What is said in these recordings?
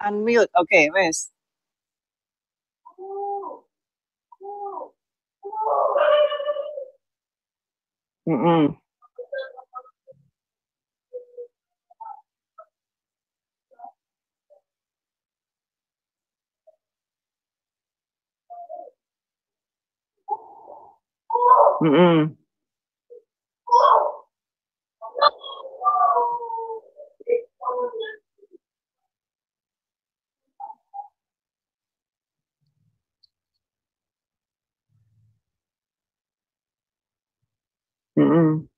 Unmute. Oke, wes. Mm-mm. Mm-mm.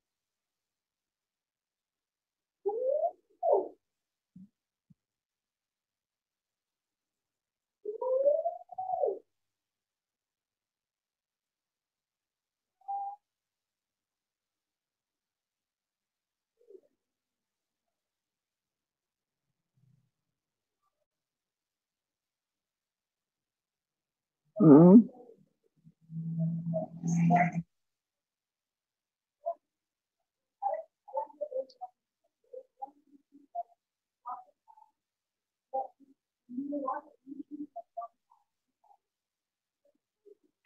Mm-mm. Mm-mm.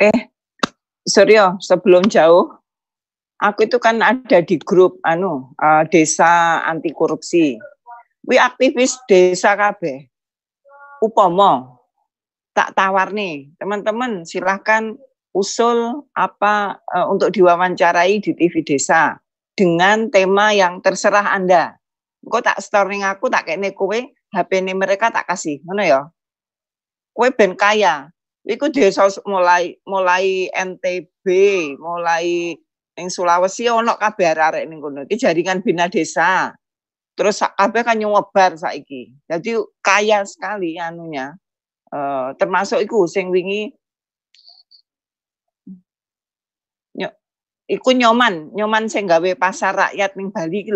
Eh, Suryo, sebelum jauh, aku itu kan ada di grup anu uh, desa anti korupsi. Wi aktivis desa KB. Upomo tak tawar nih, teman-teman silahkan usul apa uh, untuk diwawancarai di TV desa dengan tema yang terserah Anda. Kok tak storing aku tak kayak kowe HP ini mereka tak kasih, mana ya? Kue ben kaya, Iku desa mulai mulai NTB, mulai ning Sulawesi ono kabeh arek ning kono. Iki jaringan bina desa. Terus kabeh kan nyebar saiki. Jadi kaya sekali anunya. Uh, termasuk iku sing wingi iku nyoman, nyoman sing gawe pasar rakyat ning Bali iki.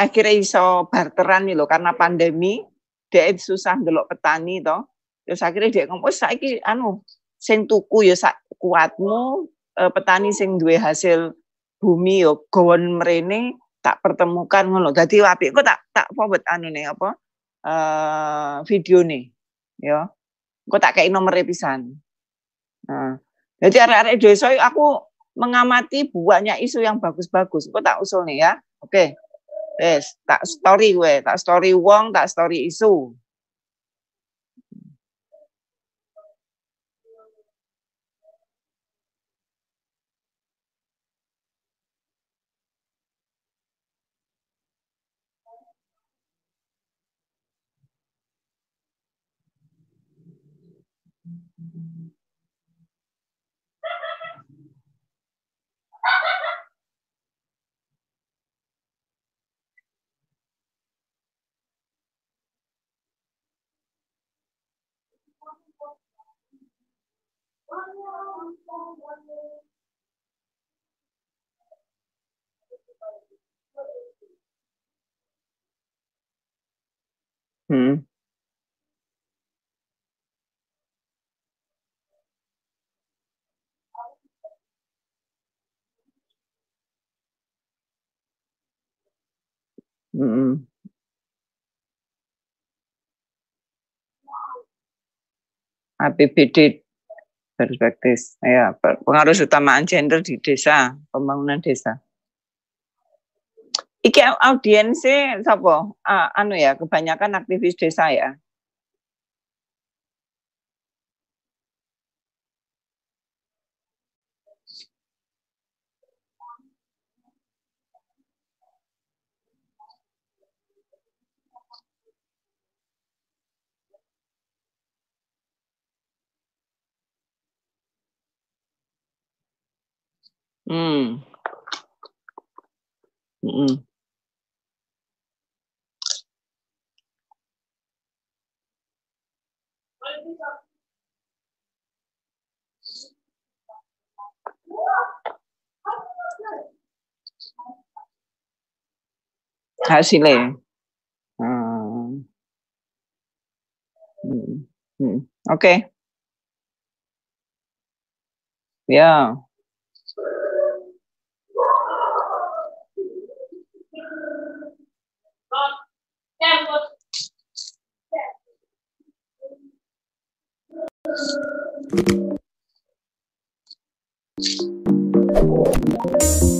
Akhirnya iso barteran nih lho karena pandemi, dia susah ndelok petani toh Terus akhirnya dia ngomong, oh saiki anu sing tuku ya sak kuatmu eh, petani sing duwe hasil bumi yo gawon mrene tak pertemukan ngono. Dadi apik kok tak tak forward anu nih apa uh, video nih ya. Kok tak kayak nomor pisan. Nah, jadi arek-arek desa aku mengamati banyak isu yang bagus-bagus. Kok tak usul nih ya. Oke. Okay. Yes, tak story gue, tak story wong, tak story isu. Hmm. Hmm. APBD perspektif. Ya pengaruh utamaan gender di desa pembangunan desa. Iki audiensnya siapa uh, anu ya kebanyakan aktivis desa ya Hmm. Hmm. Hasilnya. Hmm. Hmm. Hmm. Oke. Okay. Ya. Thank you.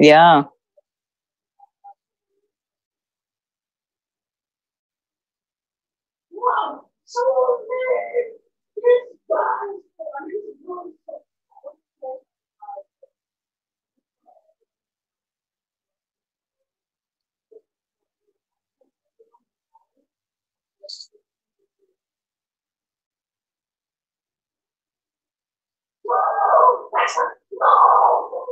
Yeah. That's a no!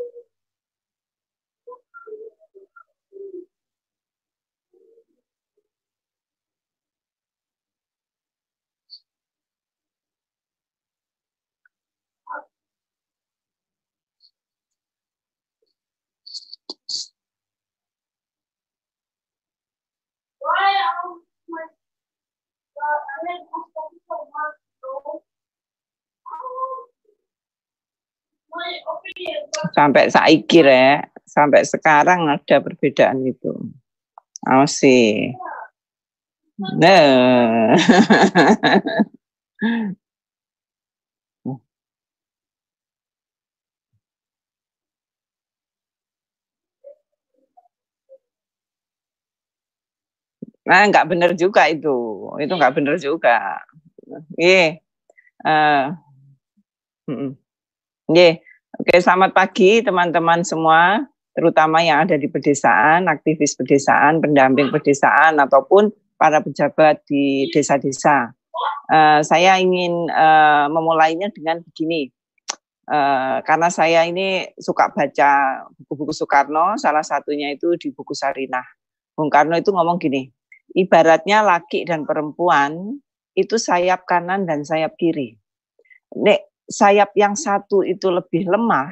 Sampai saiki ya, sampai sekarang ada perbedaan itu. Oh sih. Nah. Nah, nggak benar juga itu. Itu nggak benar juga. Iya. Uh, yeah. Oke, selamat pagi teman-teman semua, terutama yang ada di pedesaan, aktivis pedesaan, pendamping pedesaan, ataupun para pejabat di desa-desa. Uh, saya ingin uh, memulainya dengan begini, uh, karena saya ini suka baca buku-buku Soekarno, salah satunya itu di buku Sarinah. Bung Karno itu ngomong gini, ibaratnya laki dan perempuan itu sayap kanan dan sayap kiri. Nek sayap yang satu itu lebih lemah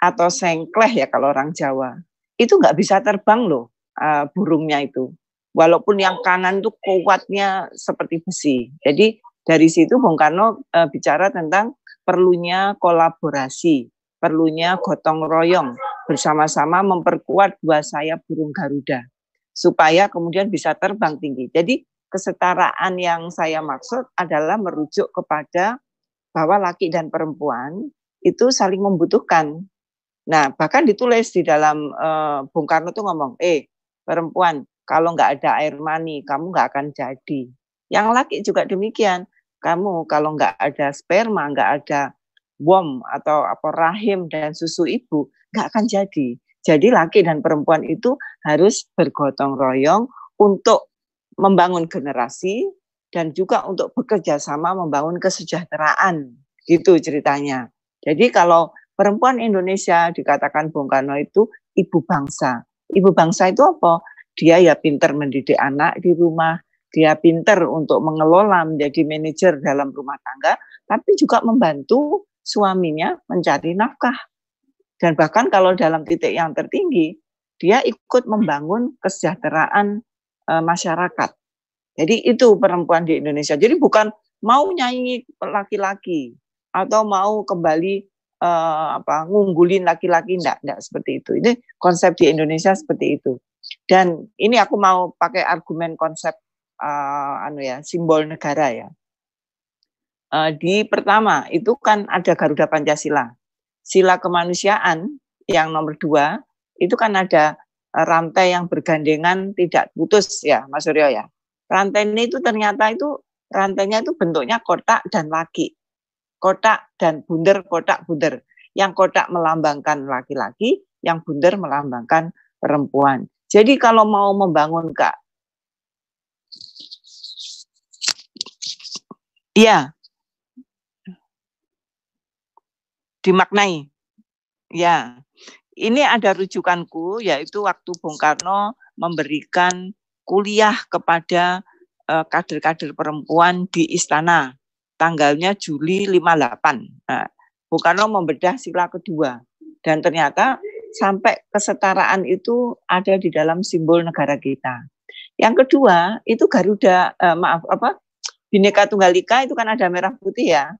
atau sengkleh ya kalau orang Jawa, itu nggak bisa terbang loh uh, burungnya itu. Walaupun yang kanan itu kuatnya seperti besi. Jadi dari situ Bung Karno uh, bicara tentang perlunya kolaborasi, perlunya gotong royong bersama-sama memperkuat dua sayap burung Garuda supaya kemudian bisa terbang tinggi. Jadi kesetaraan yang saya maksud adalah merujuk kepada bahwa laki dan perempuan itu saling membutuhkan. Nah, bahkan ditulis di dalam uh, Bung Karno tuh ngomong, eh perempuan kalau nggak ada air mani kamu nggak akan jadi. Yang laki juga demikian. Kamu kalau nggak ada sperma, nggak ada wom atau apa rahim dan susu ibu, nggak akan jadi. Jadi laki dan perempuan itu harus bergotong royong untuk membangun generasi dan juga untuk bekerja sama membangun kesejahteraan gitu ceritanya. Jadi kalau perempuan Indonesia dikatakan Bung Karno itu ibu bangsa. Ibu bangsa itu apa? Dia ya pinter mendidik anak di rumah, dia pinter untuk mengelola menjadi manajer dalam rumah tangga, tapi juga membantu suaminya mencari nafkah. Dan bahkan kalau dalam titik yang tertinggi, dia ikut membangun kesejahteraan e, masyarakat. Jadi itu perempuan di Indonesia. Jadi bukan mau nyanyi laki-laki atau mau kembali uh, apa ngunggulin laki-laki enggak enggak seperti itu. Ini konsep di Indonesia seperti itu. Dan ini aku mau pakai argumen konsep uh, anu ya simbol negara ya. Uh, di pertama itu kan ada Garuda Pancasila, sila kemanusiaan yang nomor dua itu kan ada rantai yang bergandengan tidak putus ya Mas Suryo ya. Rantai ini itu ternyata itu rantainya itu bentuknya kotak dan laki kotak dan bunder kotak bunder. Yang kotak melambangkan laki-laki, yang bunder melambangkan perempuan. Jadi kalau mau membangun kak, iya, dimaknai. Ya, ini ada rujukanku yaitu waktu Bung Karno memberikan kuliah kepada eh, kader-kader perempuan di istana tanggalnya Juli 58. Nah, Bung Karno membedah sila kedua dan ternyata sampai kesetaraan itu ada di dalam simbol negara kita. Yang kedua itu Garuda eh, maaf apa Bhinneka Tunggal Ika itu kan ada merah putih ya.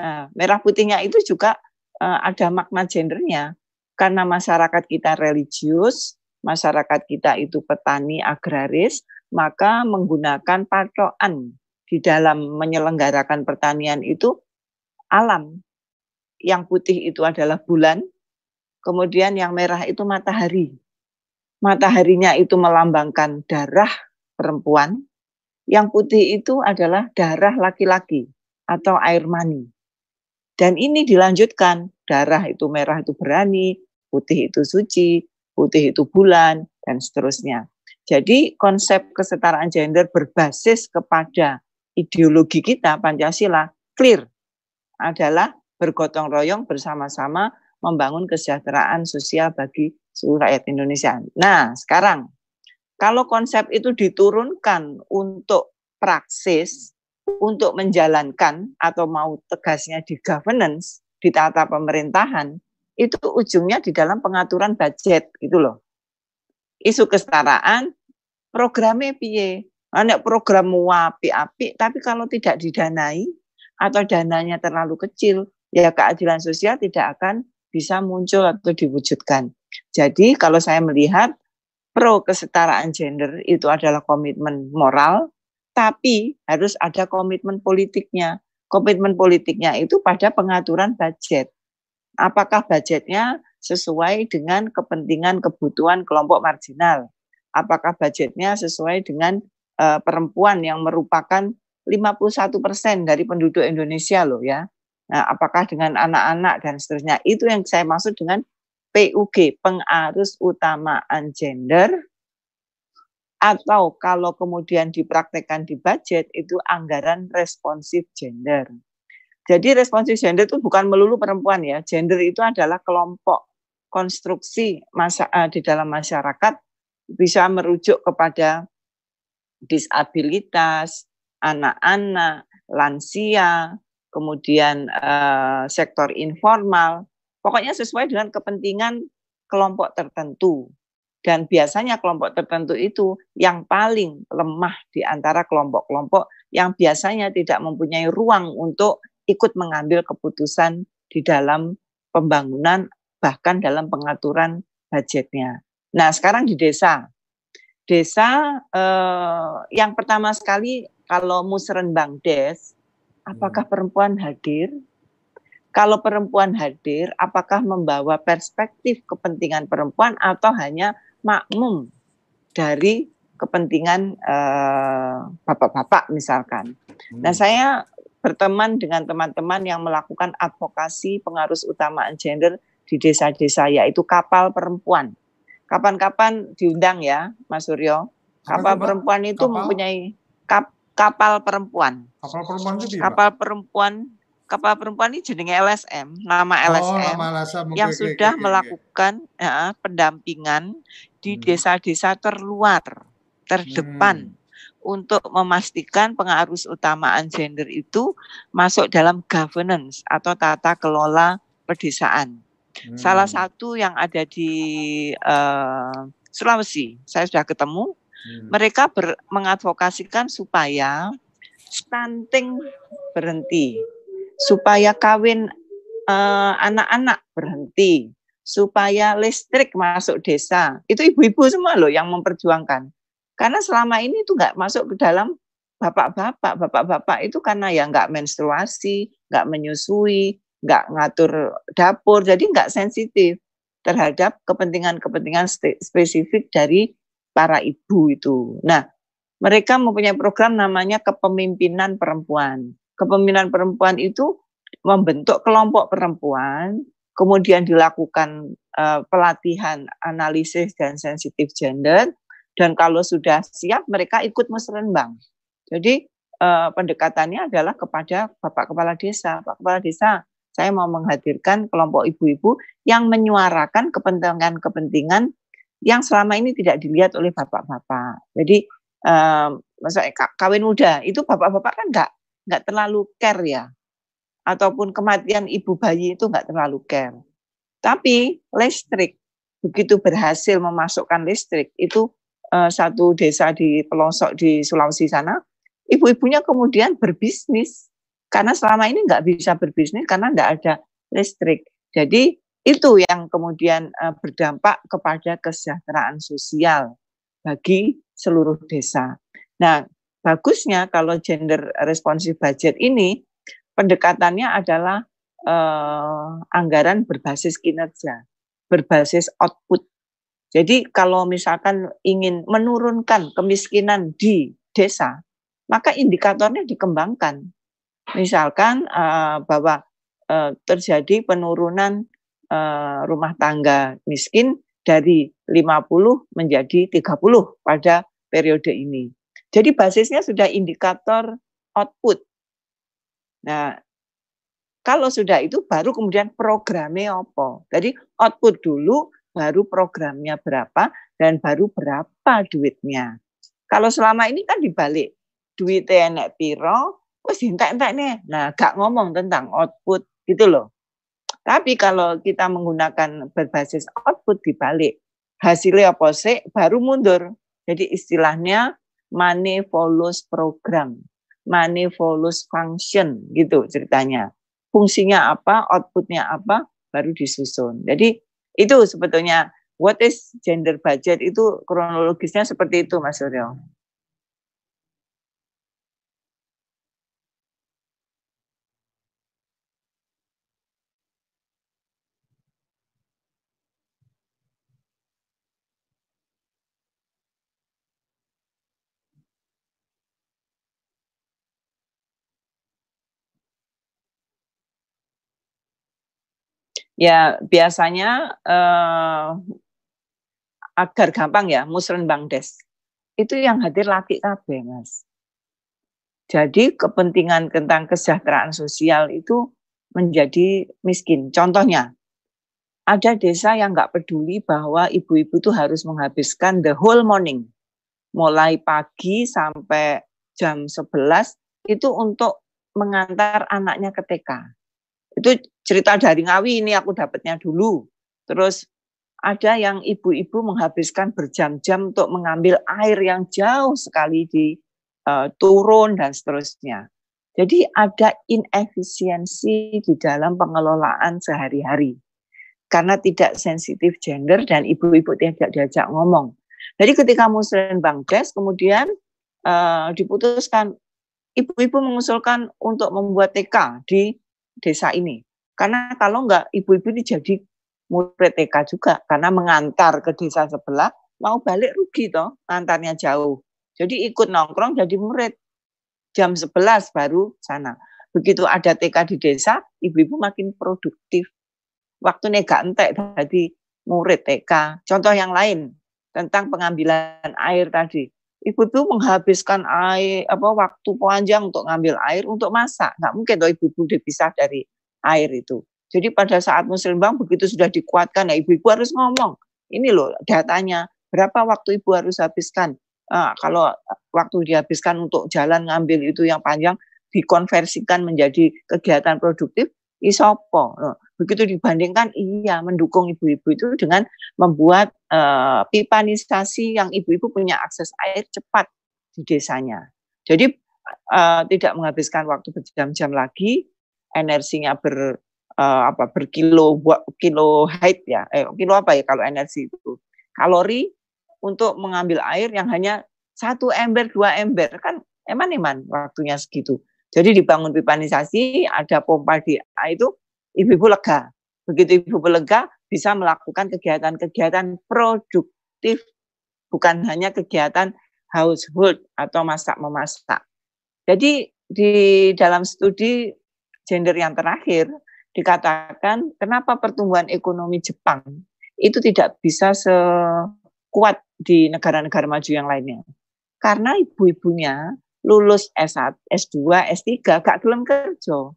Nah, merah putihnya itu juga eh, ada makna gendernya karena masyarakat kita religius, masyarakat kita itu petani agraris, maka menggunakan patokan di dalam menyelenggarakan pertanian itu alam. Yang putih itu adalah bulan, kemudian yang merah itu matahari. Mataharinya itu melambangkan darah perempuan, yang putih itu adalah darah laki-laki atau air mani. Dan ini dilanjutkan, darah itu merah itu berani, putih itu suci, putih itu bulan, dan seterusnya. Jadi konsep kesetaraan gender berbasis kepada ideologi kita Pancasila clear adalah bergotong royong bersama-sama membangun kesejahteraan sosial bagi seluruh rakyat Indonesia. Nah, sekarang kalau konsep itu diturunkan untuk praksis, untuk menjalankan atau mau tegasnya di governance, di tata pemerintahan, itu ujungnya di dalam pengaturan budget gitu loh. Isu kesetaraan, programnya piye? Ada program api-api, tapi kalau tidak didanai atau dananya terlalu kecil, ya keadilan sosial tidak akan bisa muncul atau diwujudkan. Jadi kalau saya melihat pro kesetaraan gender itu adalah komitmen moral, tapi harus ada komitmen politiknya. Komitmen politiknya itu pada pengaturan budget. Apakah budgetnya sesuai dengan kepentingan kebutuhan kelompok marginal? Apakah budgetnya sesuai dengan uh, perempuan yang merupakan 51 persen dari penduduk Indonesia loh ya. Nah, apakah dengan anak-anak dan seterusnya itu yang saya maksud dengan PUG pengarus utamaan gender atau kalau kemudian dipraktekkan di budget itu anggaran responsif gender. Jadi responsif gender itu bukan melulu perempuan ya. Gender itu adalah kelompok konstruksi masa, uh, di dalam masyarakat bisa merujuk kepada disabilitas, anak-anak, lansia, kemudian uh, sektor informal, pokoknya sesuai dengan kepentingan kelompok tertentu. Dan biasanya kelompok tertentu itu yang paling lemah di antara kelompok-kelompok yang biasanya tidak mempunyai ruang untuk ikut mengambil keputusan di dalam pembangunan bahkan dalam pengaturan budgetnya. Nah, sekarang di desa desa eh, yang pertama sekali kalau musrenbang des, apakah hmm. perempuan hadir? Kalau perempuan hadir, apakah membawa perspektif kepentingan perempuan atau hanya makmum dari kepentingan eh, bapak-bapak misalkan? Hmm. Nah, saya berteman dengan teman-teman yang melakukan advokasi pengarus utamaan gender di desa-desa yaitu kapal perempuan kapan-kapan diundang ya, Mas Suryo. Kapal Apa perempuan itu kapal? mempunyai kap, kapal perempuan. Kapal perempuan itu Kapal perempuan kapal perempuan ini jenenge LSM, nama LSM, oh, nama LSM. yang okay, sudah okay, melakukan okay. Ya, pendampingan di hmm. desa-desa terluar, terdepan. Hmm untuk memastikan pengarus utamaan gender itu masuk dalam governance atau tata kelola pedesaan. Hmm. Salah satu yang ada di uh, Sulawesi, saya sudah ketemu. Hmm. Mereka ber, mengadvokasikan supaya stunting berhenti, supaya kawin eh, anak-anak uh, berhenti, supaya listrik masuk desa. Itu ibu-ibu semua loh yang memperjuangkan. Karena selama ini itu nggak masuk ke dalam bapak-bapak. Bapak-bapak itu karena ya nggak menstruasi, nggak menyusui, nggak ngatur dapur, jadi nggak sensitif terhadap kepentingan-kepentingan spesifik dari para ibu itu. Nah, mereka mempunyai program namanya kepemimpinan perempuan. Kepemimpinan perempuan itu membentuk kelompok perempuan kemudian dilakukan uh, pelatihan analisis dan sensitif gender, dan kalau sudah siap mereka ikut musrenbang. Jadi uh, pendekatannya adalah kepada Bapak Kepala Desa. Pak Kepala Desa, saya mau menghadirkan kelompok ibu-ibu yang menyuarakan kepentingan-kepentingan yang selama ini tidak dilihat oleh bapak-bapak. Jadi, uh, kawin muda itu bapak-bapak kan nggak nggak terlalu care ya ataupun kematian ibu bayi itu nggak terlalu care. Tapi listrik begitu berhasil memasukkan listrik itu uh, satu desa di pelosok di Sulawesi sana, ibu-ibunya kemudian berbisnis karena selama ini nggak bisa berbisnis karena nggak ada listrik. Jadi itu yang kemudian uh, berdampak kepada kesejahteraan sosial bagi seluruh desa. Nah, bagusnya kalau gender responsive budget ini pendekatannya adalah eh, anggaran berbasis kinerja, berbasis output. Jadi kalau misalkan ingin menurunkan kemiskinan di desa, maka indikatornya dikembangkan. Misalkan eh, bahwa eh, terjadi penurunan eh, rumah tangga miskin dari 50 menjadi 30 pada periode ini. Jadi basisnya sudah indikator output Nah, kalau sudah itu baru kemudian programnya apa. Jadi output dulu, baru programnya berapa, dan baru berapa duitnya. Kalau selama ini kan dibalik. Duitnya enek piro, wis entek-entek nih. Nah, gak ngomong tentang output gitu loh. Tapi kalau kita menggunakan berbasis output dibalik, hasilnya apa sih, baru mundur. Jadi istilahnya money follows program money follows function gitu ceritanya. Fungsinya apa, outputnya apa, baru disusun. Jadi itu sebetulnya what is gender budget itu kronologisnya seperti itu Mas Suryo. Ya biasanya eh, agar gampang ya musrenbang des itu yang hadir laki kabeh mas. Jadi kepentingan tentang kesejahteraan sosial itu menjadi miskin. Contohnya, ada desa yang nggak peduli bahwa ibu-ibu itu harus menghabiskan the whole morning, mulai pagi sampai jam 11 itu untuk mengantar anaknya ke TK. Itu cerita dari Ngawi ini aku dapatnya dulu. Terus ada yang ibu-ibu menghabiskan berjam-jam untuk mengambil air yang jauh sekali di uh, turun dan seterusnya. Jadi ada inefisiensi di dalam pengelolaan sehari-hari karena tidak sensitif gender dan ibu-ibu tidak diajak ngomong. Jadi ketika Muslim Bangdes kemudian uh, diputuskan ibu-ibu mengusulkan untuk membuat TK di desa ini. Karena kalau enggak ibu-ibu ini jadi murid TK juga karena mengantar ke desa sebelah mau balik rugi toh antarnya jauh. Jadi ikut nongkrong jadi murid. Jam 11 baru sana. Begitu ada TK di desa, ibu-ibu makin produktif. Waktu gak entek tadi murid TK. Contoh yang lain tentang pengambilan air tadi ibu tuh menghabiskan air apa waktu panjang untuk ngambil air untuk masak nggak mungkin tuh ibu-ibu dipisah dari air itu. Jadi pada saat muslimbang begitu sudah dikuatkan ya ibu-ibu harus ngomong. Ini loh datanya berapa waktu ibu harus habiskan? Uh, kalau waktu dihabiskan untuk jalan ngambil itu yang panjang dikonversikan menjadi kegiatan produktif isopo begitu dibandingkan iya mendukung ibu-ibu itu dengan membuat uh, pipanisasi yang ibu-ibu punya akses air cepat di desanya. Jadi uh, tidak menghabiskan waktu berjam-jam lagi, energinya ber uh, apa berkilo buat kilo height ya, eh, kilo apa ya kalau energi itu kalori untuk mengambil air yang hanya satu ember dua ember kan eman-eman waktunya segitu. Jadi dibangun pipanisasi, ada pompa di itu ibu-ibu lega. Begitu ibu-ibu lega bisa melakukan kegiatan-kegiatan produktif, bukan hanya kegiatan household atau masak-memasak. Jadi di dalam studi gender yang terakhir dikatakan kenapa pertumbuhan ekonomi Jepang itu tidak bisa sekuat di negara-negara maju yang lainnya. Karena ibu-ibunya lulus S1, S2, S3 gak gelem kerja.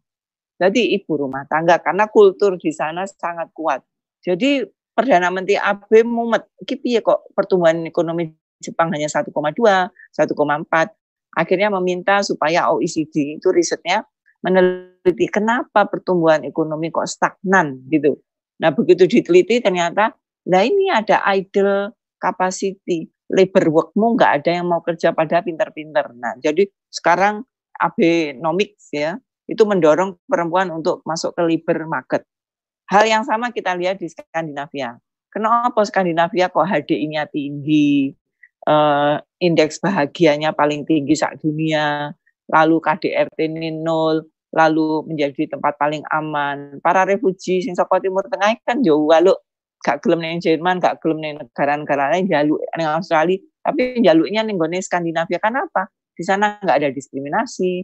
Jadi ibu rumah tangga karena kultur di sana sangat kuat. Jadi Perdana Menteri AB mumet, iki ya kok pertumbuhan ekonomi Jepang hanya 1,2, 1,4. Akhirnya meminta supaya OECD itu risetnya meneliti kenapa pertumbuhan ekonomi kok stagnan gitu. Nah, begitu diteliti ternyata nah ini ada idle capacity labor workmu nggak ada yang mau kerja pada pinter-pinter. Nah, jadi sekarang Abenomics ya itu mendorong perempuan untuk masuk ke labor market. Hal yang sama kita lihat di Skandinavia. Kenapa Skandinavia kok HDI-nya tinggi, uh, indeks bahagianya paling tinggi saat dunia, lalu KDRT ini nol, lalu menjadi tempat paling aman. Para refugi sing saka Timur Tengah kan jauh lalu gak gelem ning Jerman, gak gelem ning negara-negara lain jaluk ning Australia, tapi jaluknya ning gone Skandinavia kan apa? Di sana nggak ada diskriminasi,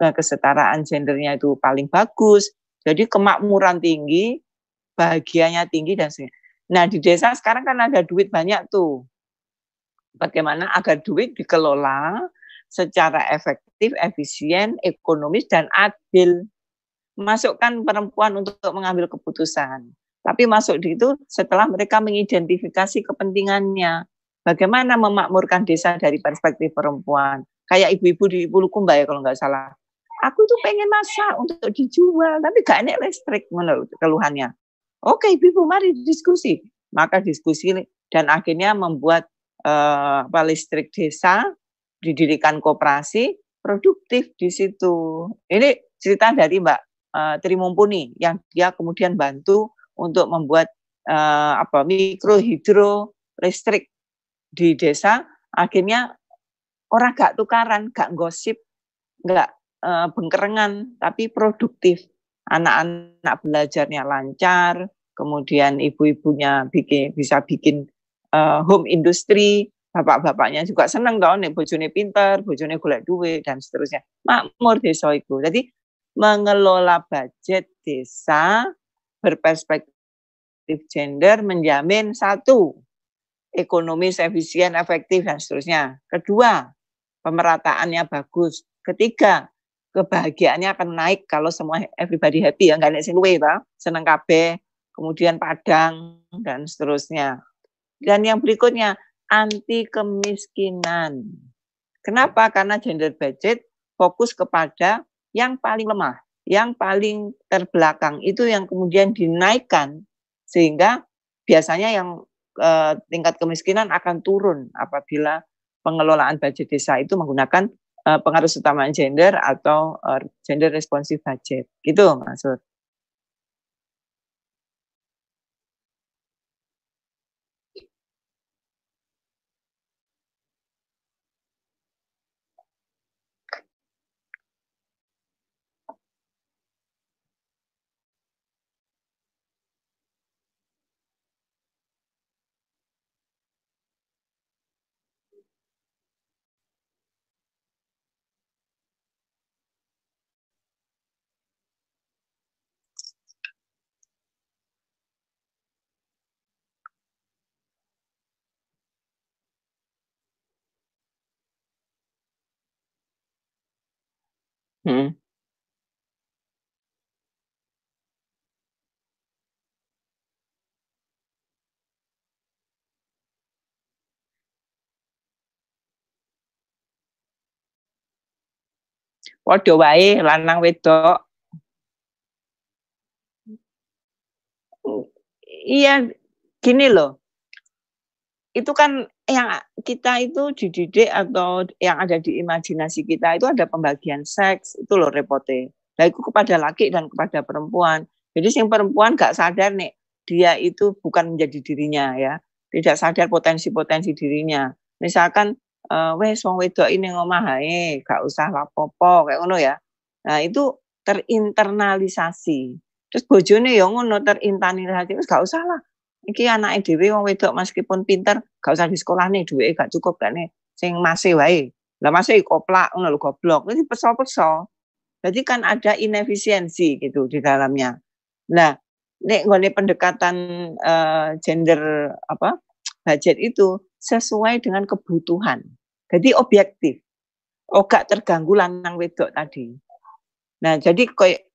eh, kesetaraan gendernya itu paling bagus, jadi kemakmuran tinggi, bahagianya tinggi dan sebagainya. Nah di desa sekarang kan ada duit banyak tuh. Bagaimana agar duit dikelola secara efektif, efisien, ekonomis dan adil. Masukkan perempuan untuk mengambil keputusan tapi masuk di itu setelah mereka mengidentifikasi kepentingannya. Bagaimana memakmurkan desa dari perspektif perempuan. Kayak ibu-ibu di Bulukumba ya kalau nggak salah. Aku tuh pengen masak untuk dijual, tapi gak enak listrik menurut keluhannya. Oke ibu-ibu mari diskusi. Maka diskusi dan akhirnya membuat uh, listrik desa, didirikan koperasi, produktif di situ. Ini cerita dari Mbak uh, Trimumpuni yang dia kemudian bantu untuk membuat uh, apa mikro hidro listrik di desa akhirnya orang gak tukaran gak gosip gak uh, bengkerengan tapi produktif anak-anak belajarnya lancar kemudian ibu-ibunya bikin bisa bikin uh, home industry bapak-bapaknya juga seneng dong nih bojone pinter bojone golek duit dan seterusnya makmur desa itu jadi mengelola budget desa berperspektif gender menjamin satu, ekonomi efisien, efektif, dan seterusnya. Kedua, pemerataannya bagus. Ketiga, kebahagiaannya akan naik kalau semua everybody happy ya, nggak sing luwe, seneng kabeh, kemudian padang, dan seterusnya. Dan yang berikutnya, anti kemiskinan. Kenapa? Karena gender budget fokus kepada yang paling lemah yang paling terbelakang itu yang kemudian dinaikkan sehingga biasanya yang eh, tingkat kemiskinan akan turun apabila pengelolaan budget desa itu menggunakan eh, pengaruh utama gender atau eh, gender responsive budget. Gitu maksud. Hmm. Padha wae lanang wedok. Iya, gini loh. Itu kan yang kita itu dididik atau yang ada di imajinasi kita itu ada pembagian seks itu loh repotnya. Nah itu kepada laki dan kepada perempuan. Jadi yang perempuan gak sadar nih dia itu bukan menjadi dirinya ya, tidak sadar potensi-potensi dirinya. Misalkan uh, wes wong wedok ini ngomah hae, gak usah lapopo kayak ngono ya. Nah itu terinternalisasi. Terus bojone ya ngono terinternalisasi, terus gak usah lah iki anak dhewe wong wedok meskipun pinter gak usah di sekolah nih duwe gak cukup gak nih sing masih wae. Lah masih koplak ngono lho goblok. Ini peso-peso. Jadi kan ada inefisiensi gitu di dalamnya. Nah nek nggone pendekatan uh, gender apa budget itu sesuai dengan kebutuhan. Jadi objektif. Oh terganggu lanang wedok tadi. Nah jadi kayak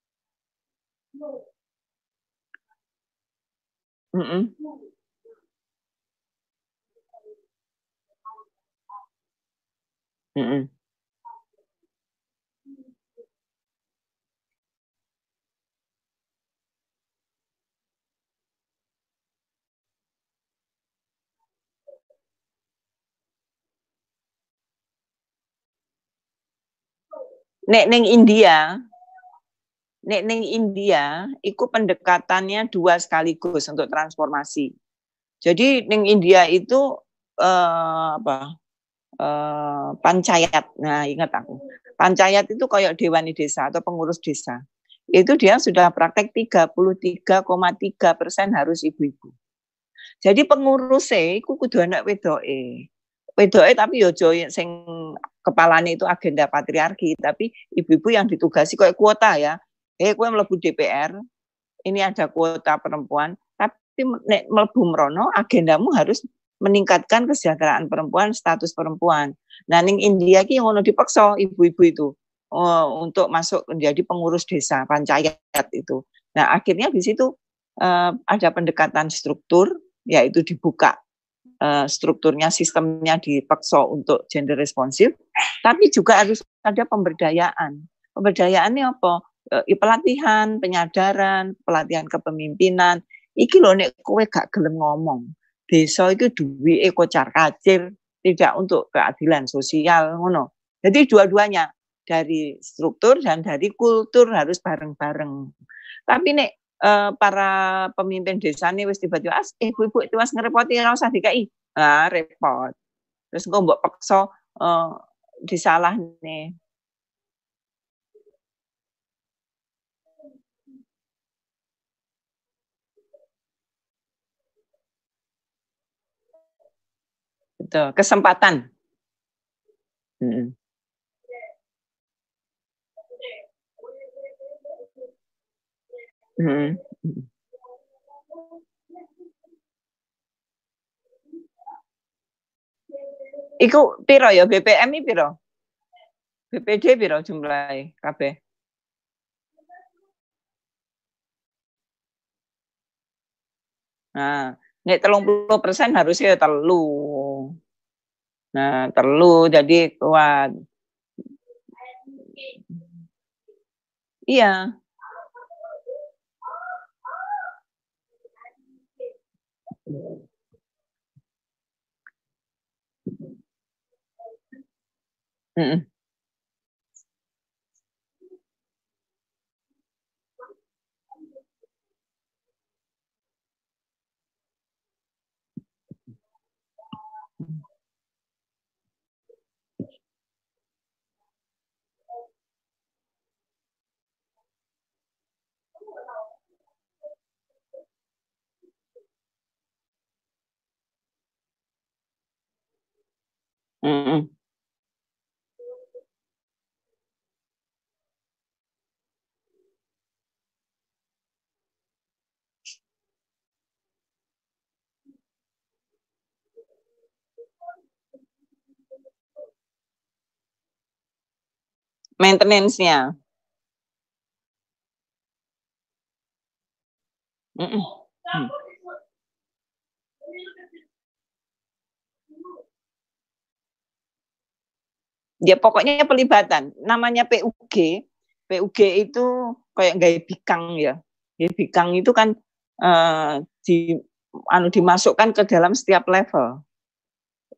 Mhm. Mhm. Nek ning India Nek ning India, iku pendekatannya dua sekaligus untuk transformasi. Jadi ning India itu eh, apa? Eh, pancayat. Nah, ingat aku. Pancayat itu kayak dewan desa atau pengurus desa. Itu dia sudah praktek 33,3 persen harus ibu-ibu. Jadi pengurusnya itu kudu anak wedoke. Wedoke tapi yo sing kepalanya itu agenda patriarki, tapi ibu-ibu yang ditugasi kayak kuota ya eh kue melebu DPR, ini ada kuota perempuan, tapi nek melebu merono agendamu harus meningkatkan kesejahteraan perempuan, status perempuan. Nah, ning India ki ngono dipaksa ibu-ibu itu oh, untuk masuk menjadi pengurus desa pancayat itu. Nah, akhirnya di situ uh, ada pendekatan struktur yaitu dibuka uh, strukturnya sistemnya dipaksa untuk gender responsif, tapi juga harus ada pemberdayaan. Pemberdayaannya apa? Uh, pelatihan, penyadaran, pelatihan kepemimpinan. Iki lho nek kowe gak gelem ngomong. Desa itu duwi kocar kacir, tidak untuk keadilan sosial ngono. Jadi dua-duanya dari struktur dan dari kultur harus bareng-bareng. Tapi nek uh, para pemimpin desa ini wis tiba-tiba as ibu-ibu itu was ngerepoti ora usah dikai. Ah, repot. Terus engko mbok paksa uh, disalah nih Betul, kesempatan. Hmm. Hmm. Iku piro ya BPM iki piro? BPD piro jumlahe kabeh? Nah, nek telung puluh persen harusnya telu. Nah, telu jadi kuat. Iya. Mm -mm. Mm. Maintenance-nya. Mm -mm. Ya pokoknya pelibatan. Namanya PUG PUG itu kayak gaya bikang ya. Ya bikang itu kan uh, di anu dimasukkan ke dalam setiap level.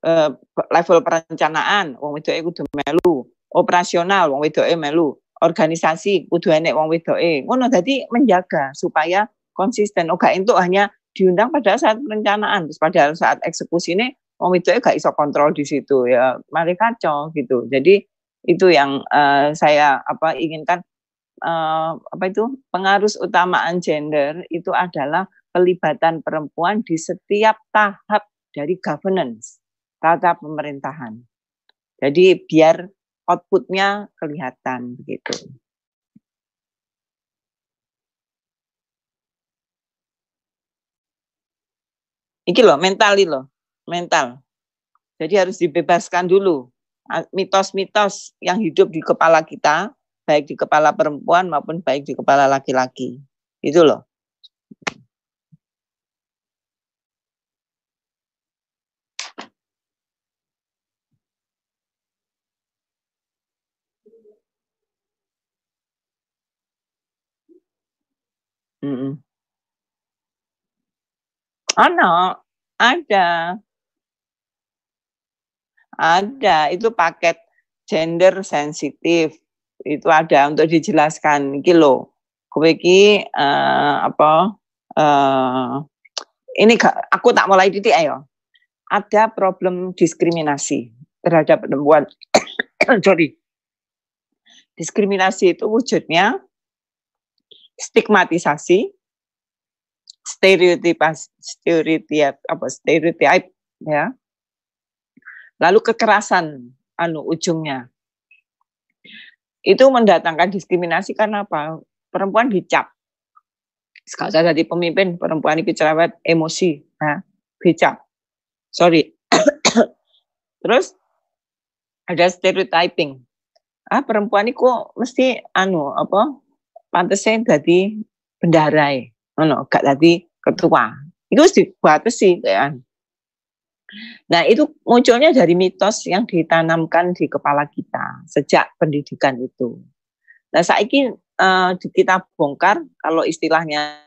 Uh, level perencanaan. Wong wedoke kudu melu, operasional wong wedoke melu, organisasi kudu enek wong wedoke. Ngono dadi menjaga supaya konsisten. Oh gak itu hanya diundang pada saat perencanaan, terus pada saat eksekusi ini wong wedoke gak iso kontrol di situ ya. Mari kacau gitu. Jadi itu yang uh, saya apa inginkan uh, apa itu pengaruh utamaan gender itu adalah pelibatan perempuan di setiap tahap dari governance tata pemerintahan. Jadi biar outputnya kelihatan begitu. Iki loh, mental loh, mental. Jadi harus dibebaskan dulu mitos-mitos yang hidup di kepala kita, baik di kepala perempuan maupun baik di kepala laki-laki. Itu loh. Mm Ano, ada. Ada, itu paket gender sensitif. Itu ada untuk dijelaskan iki lho. Kowe iki uh, apa uh, ini aku tak mulai titik ayo. Ada problem diskriminasi terhadap perempuan. Sorry. Diskriminasi itu wujudnya stigmatisasi, stereotip stereotip apa stereotip ya. Lalu kekerasan anu ujungnya. Itu mendatangkan diskriminasi karena apa? Perempuan dicap. Kalau saya jadi pemimpin, perempuan itu cerewet, emosi, nah, dicap. Sorry. Terus ada stereotyping. Ah, perempuan itu mesti anu apa pantasnya jadi bendarai, no, gak jadi ketua. Itu dibuat sih kan. Nah, itu munculnya dari mitos yang ditanamkan di kepala kita sejak pendidikan itu. Nah, saat ini uh, kita bongkar kalau istilahnya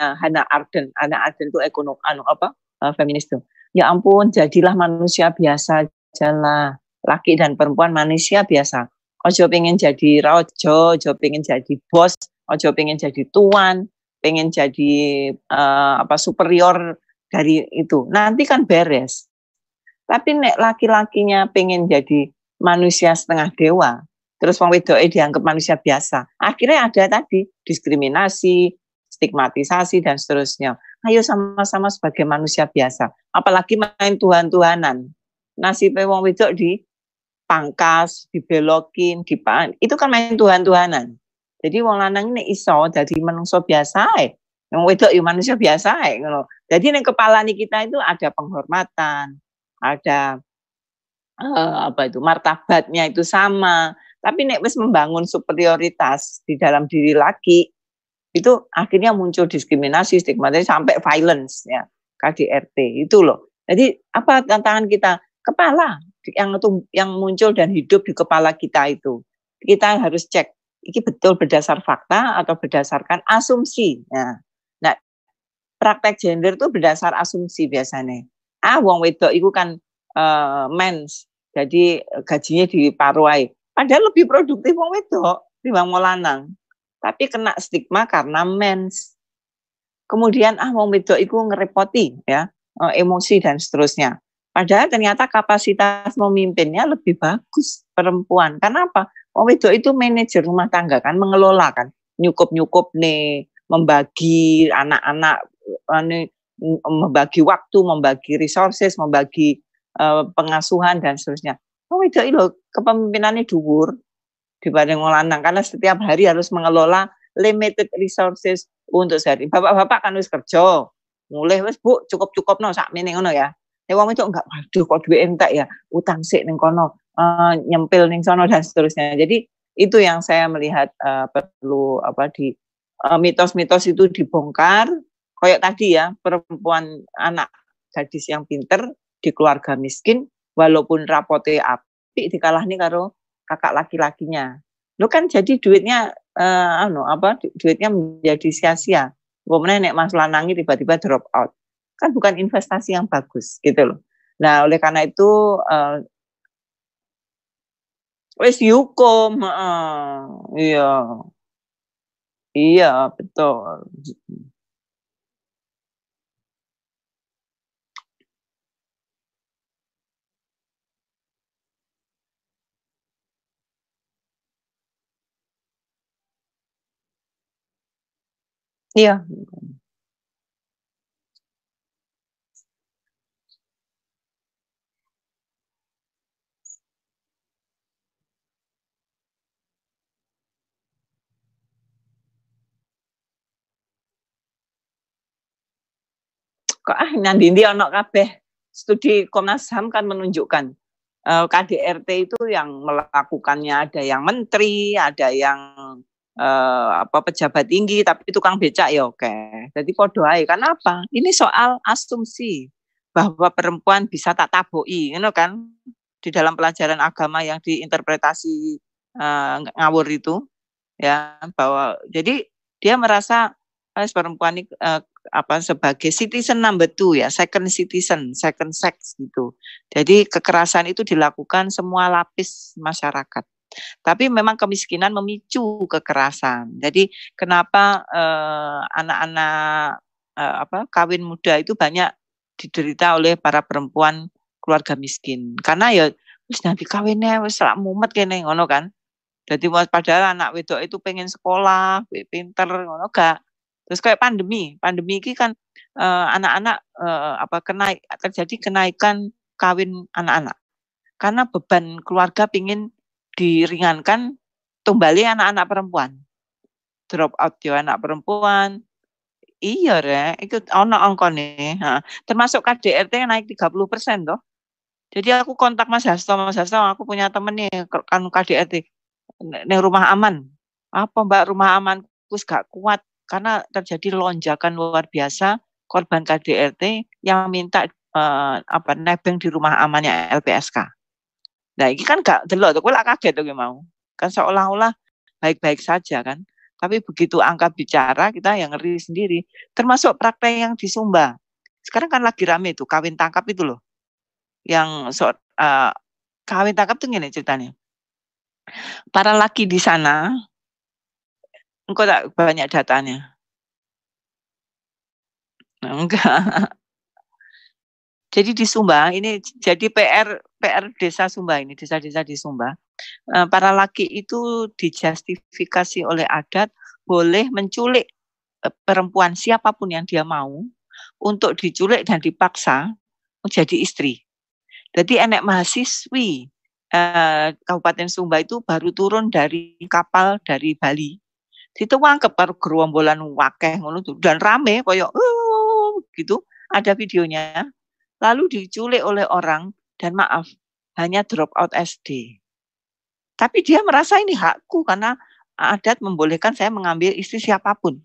uh, Hannah Arden, Hannah Arden itu ekonom anu apa? Uh, feminis itu. Ya ampun, jadilah manusia biasa jalan laki dan perempuan manusia biasa ojo pengen jadi rojo, ojo pengen jadi bos, ojo pengen jadi tuan, pengen jadi uh, apa superior dari itu. Nanti kan beres. Tapi nek laki-lakinya pengen jadi manusia setengah dewa, terus wong wedoke dianggap manusia biasa. Akhirnya ada tadi diskriminasi, stigmatisasi dan seterusnya. Ayo sama-sama sebagai manusia biasa. Apalagi main Tuhan-Tuhanan. Nasibnya wong wedok di pangkas, dibelokin, dipan. Itu kan main Tuhan-Tuhanan. Jadi wong lanang ini iso jadi manusia biasa ae. Yang wedok ya manusia biasa ae ngono. Jadi ning kepala nih kita itu ada penghormatan, ada uh, apa itu martabatnya itu sama. Tapi nek wis membangun superioritas di dalam diri laki itu akhirnya muncul diskriminasi, stigmatisasi sampai violence ya KDRT itu loh. Jadi apa tantangan kita? Kepala yang itu yang muncul dan hidup di kepala kita itu. Kita harus cek ini betul berdasar fakta atau berdasarkan asumsi. Nah praktek gender itu berdasar asumsi biasanya. Ah, wong wedok itu kan uh, mens, jadi gajinya diparuai. Padahal lebih produktif wong wedok dibanding wong lanang. Tapi kena stigma karena mens. Kemudian ah wong wedok itu ngerepoti ya, eh, emosi dan seterusnya. Padahal ternyata kapasitas memimpinnya lebih bagus perempuan. Karena apa? Oh, itu itu manajer rumah tangga kan, mengelola kan, nyukup-nyukup nih, membagi anak-anak, membagi waktu, membagi resources, membagi uh, pengasuhan dan seterusnya. Oh, itu itu kepemimpinannya dhuwur dibanding lanang karena setiap hari harus mengelola limited resources untuk sehari. Bapak-bapak kan harus kerja, mulai wes Bu cukup-cukup no sak ngono ya. Nek wong itu enggak waduh kok duit entek ya, utang sik ning kono, uh, nyempil ning sono dan seterusnya. Jadi itu yang saya melihat uh, perlu apa di mitos-mitos uh, itu dibongkar. Kayak tadi ya, perempuan anak gadis yang pinter di keluarga miskin walaupun rapote api dikalah nih karo kakak laki-lakinya. Lo kan jadi duitnya uh, anu apa duitnya menjadi sia-sia. Kemudian nek Mas Lanangi tiba-tiba drop out kan bukan investasi yang bagus gitu loh. Nah, oleh karena itu hukum, uh, iya. Iya, betul. Iya. kok ah nanti ndi ono kabeh studi Komnas HAM kan menunjukkan eh, KDRT itu yang melakukannya ada yang menteri, ada yang uh, apa pejabat tinggi tapi tukang becak ya oke. Jadi podo ae. Kenapa? Ini soal asumsi bahwa perempuan bisa tak taboi, you know kan? Di dalam pelajaran agama yang diinterpretasi uh, ngawur itu ya bahwa jadi dia merasa eh, perempuan ini uh, apa sebagai citizen number two ya, second citizen, second sex gitu. Jadi kekerasan itu dilakukan semua lapis masyarakat. Tapi memang kemiskinan memicu kekerasan. Jadi kenapa eh, anak-anak eh, apa kawin muda itu banyak diderita oleh para perempuan keluarga miskin. Karena ya wis nanti kawinnya wis lak mumet kene ngono kan. Jadi padahal anak wedok itu pengen sekolah, pinter ngono gak Terus kayak pandemi, pandemi ini kan uh, anak-anak uh, apa kenaik terjadi kenaikan kawin anak-anak. Karena beban keluarga pingin diringankan tumbali anak-anak perempuan. Drop out ya anak perempuan. Iya re, itu ono nih. Termasuk KDRT naik 30 persen toh. Jadi aku kontak Mas Hasto, Mas Hasto, aku punya temen nih kan KDRT, nih rumah aman. Apa Mbak rumah aman? Kus gak kuat karena terjadi lonjakan luar biasa korban KDRT yang minta uh, apa nebeng di rumah amannya LPSK. Nah, ini kan gak delok tuh, lah kaget tuh mau. Kan seolah-olah baik-baik saja kan. Tapi begitu angka bicara kita yang ngeri sendiri. Termasuk praktek yang di Sumba. Sekarang kan lagi rame tuh kawin tangkap itu loh. Yang so, uh, kawin tangkap tuh gini ceritanya. Para laki di sana Engkau tak banyak datanya? Enggak. Jadi di Sumba ini jadi PR PR desa Sumba ini desa-desa di Sumba. Eh, para laki itu dijustifikasi oleh adat boleh menculik eh, perempuan siapa pun yang dia mau untuk diculik dan dipaksa menjadi istri. Jadi enek mahasiswi eh, Kabupaten Sumba itu baru turun dari kapal dari Bali wangkep karo gerombolan wakeh ngono dan rame koyo uh, gitu ada videonya lalu diculik oleh orang dan maaf hanya drop out SD tapi dia merasa ini hakku karena adat membolehkan saya mengambil istri siapa pun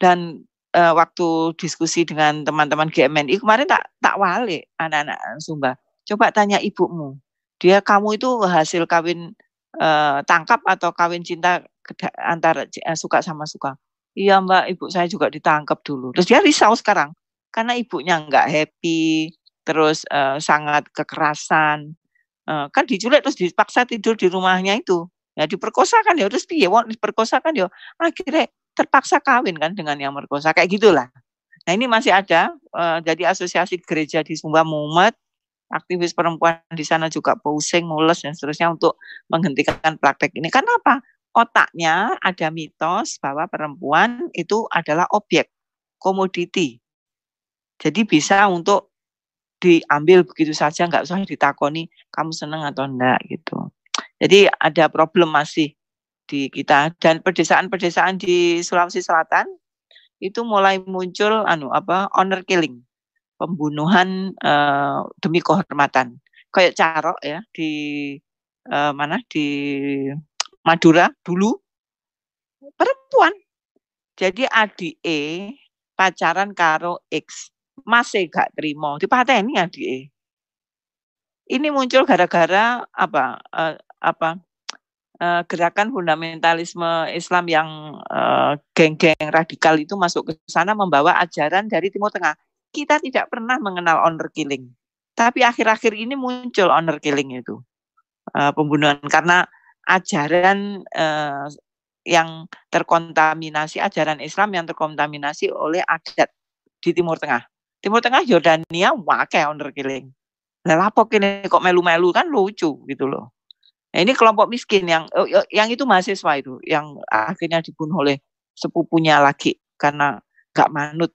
dan uh, waktu diskusi dengan teman-teman GMNI kemarin tak tak wale anak-anak Sumba coba tanya ibumu dia kamu itu hasil kawin uh, tangkap atau kawin cinta antara uh, suka sama suka. Iya mbak, ibu saya juga ditangkap dulu. Terus dia risau sekarang karena ibunya nggak happy, terus uh, sangat kekerasan, uh, kan diculik terus dipaksa tidur di rumahnya itu. Ya diperkosa kan ya terus piye diperkosa kan ya akhirnya terpaksa kawin kan dengan yang merkosa kayak gitulah. Nah ini masih ada uh, jadi asosiasi gereja di Sumba Mumet aktivis perempuan di sana juga pusing, mules dan seterusnya untuk menghentikan praktek ini. Karena apa? otaknya ada mitos bahwa perempuan itu adalah objek, komoditi. Jadi bisa untuk diambil begitu saja, nggak usah ditakoni kamu seneng atau enggak gitu. Jadi ada problem masih di kita dan pedesaan-pedesaan di Sulawesi Selatan itu mulai muncul anu apa honor killing, pembunuhan uh, demi kehormatan. Kayak carok ya di uh, mana di Madura dulu perempuan. Jadi adik E pacaran karo X masih gak terima dipateni adik E. Ini muncul gara-gara apa uh, apa uh, gerakan fundamentalisme Islam yang uh, geng-geng radikal itu masuk ke sana membawa ajaran dari Timur Tengah. Kita tidak pernah mengenal honor killing. Tapi akhir-akhir ini muncul honor killing itu. Uh, pembunuhan karena ajaran uh, yang terkontaminasi, ajaran Islam yang terkontaminasi oleh adat di Timur Tengah. Timur Tengah Yordania wakai honor killing. Lah apa kini kok melu-melu kan lucu gitu loh. Nah, ini kelompok miskin yang oh, yang itu mahasiswa itu yang akhirnya dibunuh oleh sepupunya lagi karena gak manut.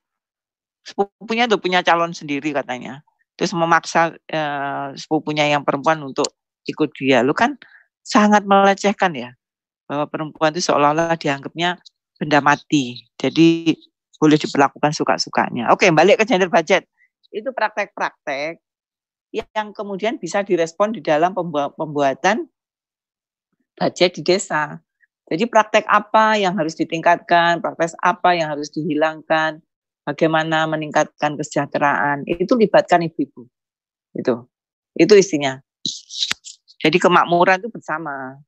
Sepupunya tuh punya calon sendiri katanya terus memaksa uh, sepupunya yang perempuan untuk ikut dia. Lu kan sangat melecehkan ya bahwa perempuan itu seolah-olah dianggapnya benda mati. Jadi boleh diperlakukan suka-sukanya. Oke, balik ke gender budget. Itu praktek-praktek yang kemudian bisa direspon di dalam pembuatan budget di desa. Jadi praktek apa yang harus ditingkatkan, praktek apa yang harus dihilangkan, bagaimana meningkatkan kesejahteraan itu libatkan ibu-ibu itu itu isinya jadi kemakmuran itu bersama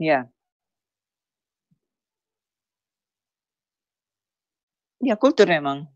Ya. Ya kultur memang.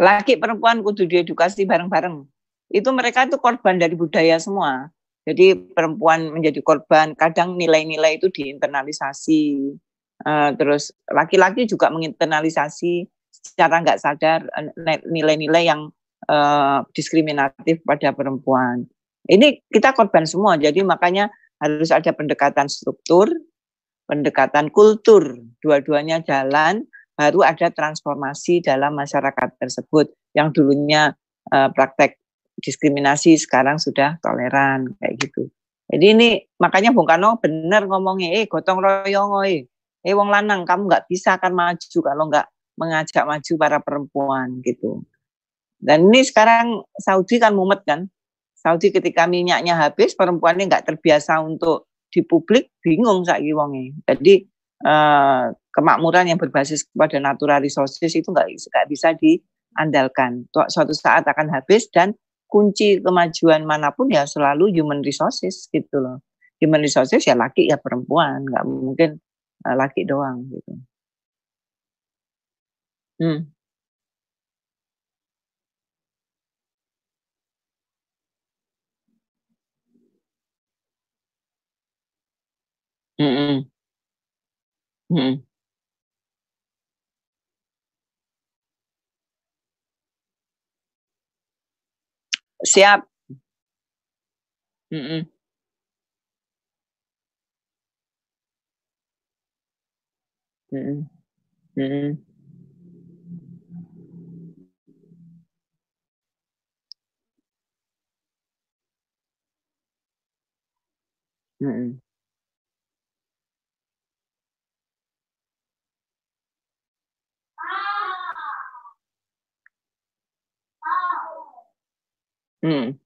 Laki perempuan kudu diedukasi bareng-bareng. Itu mereka itu korban dari budaya semua. Jadi perempuan menjadi korban, kadang nilai-nilai itu diinternalisasi. Uh, terus laki-laki juga menginternalisasi secara nggak sadar eh, nilai-nilai yang uh, diskriminatif pada perempuan. Ini kita korban semua, jadi makanya harus ada pendekatan struktur, pendekatan kultur, dua-duanya jalan baru ada transformasi dalam masyarakat tersebut yang dulunya uh, praktek diskriminasi sekarang sudah toleran kayak gitu. Jadi ini makanya Bung Karno benar ngomongnya, eh gotong royong, eh, eh wong lanang kamu nggak bisa akan maju kalau nggak mengajak maju para perempuan gitu. Dan ini sekarang Saudi kan mumet kan, Saudi ketika minyaknya habis perempuannya nggak terbiasa untuk di publik bingung saiki wonge. Jadi eh, kemakmuran yang berbasis kepada natural resources itu nggak bisa diandalkan. Suatu saat akan habis dan kunci kemajuan mana pun ya selalu human resources gitu loh. Human resources ya laki ya perempuan, nggak mungkin uh, laki doang gitu. Hmm. Hmm. Hmm. Siap. Mhm. Mhm. Mhm. Mhm. Hmm.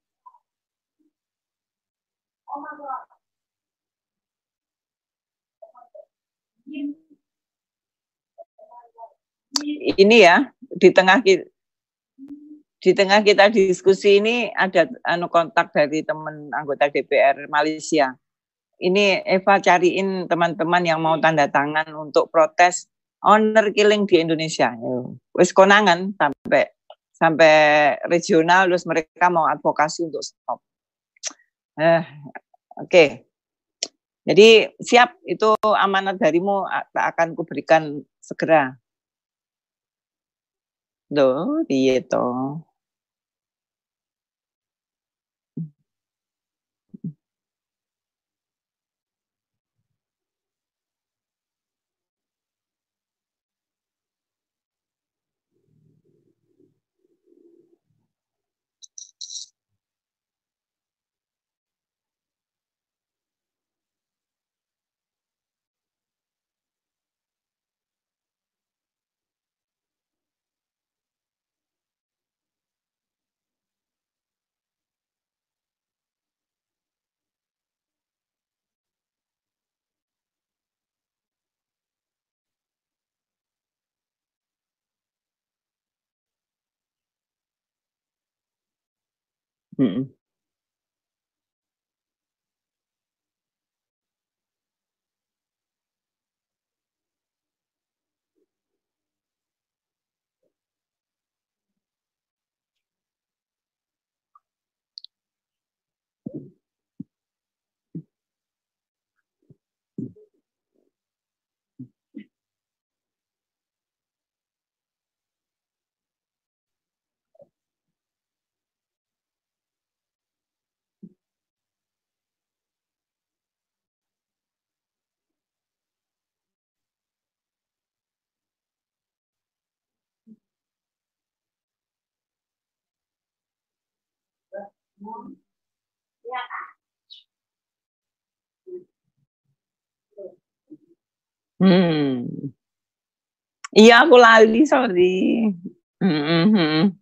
Ini ya di tengah kita di tengah kita diskusi ini ada anu kontak dari teman anggota DPR Malaysia. Ini Eva cariin teman-teman yang mau tanda tangan untuk protes honor killing di Indonesia. Wis konangan sampai sampai regional terus mereka mau advokasi untuk stop. Eh, Oke. Okay. Jadi siap itu amanat darimu akan kuberikan segera. Loh, iya toh. Mm-mm. Hmm. Iya, aku lali, sorry. Mm -hmm.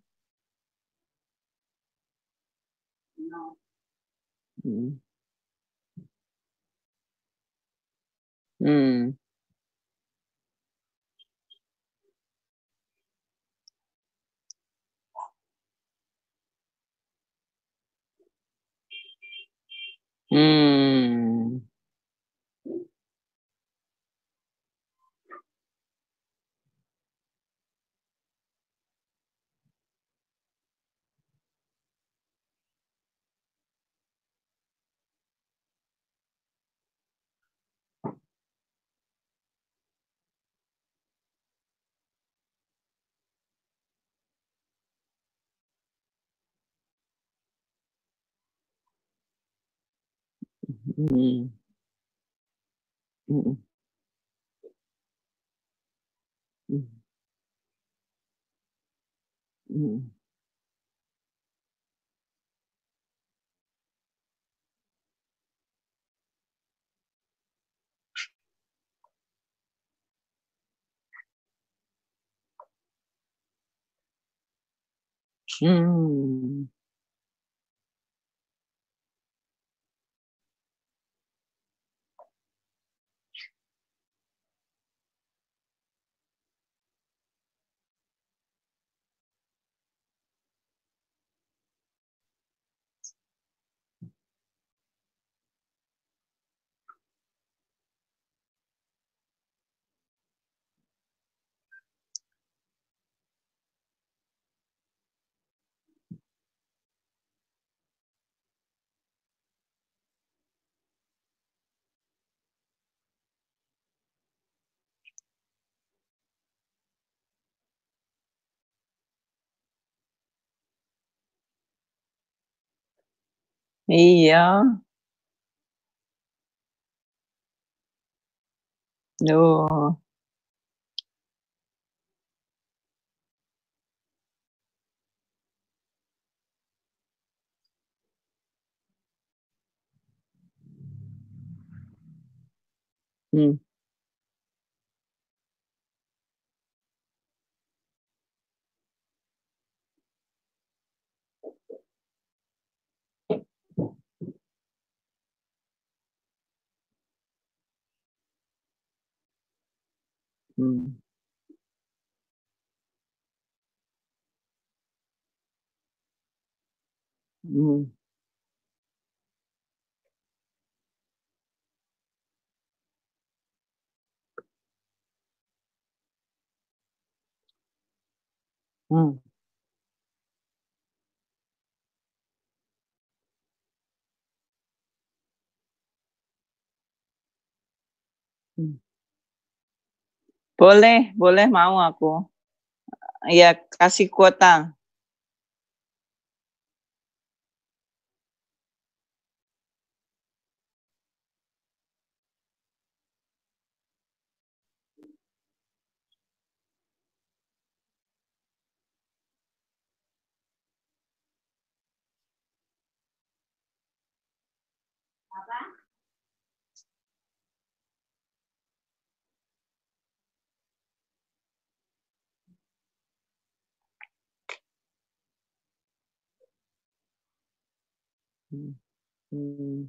Hmm. Hmm. うん。Mm-hmm. Ja. não Mm. Mm. Mm. Mm. Boleh boleh, mau aku. Iya, kasih kuota. Mm-hmm.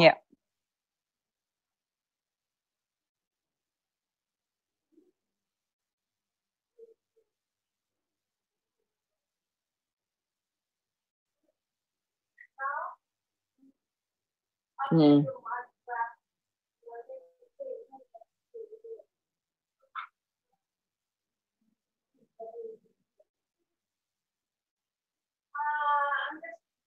Yeah. Mm.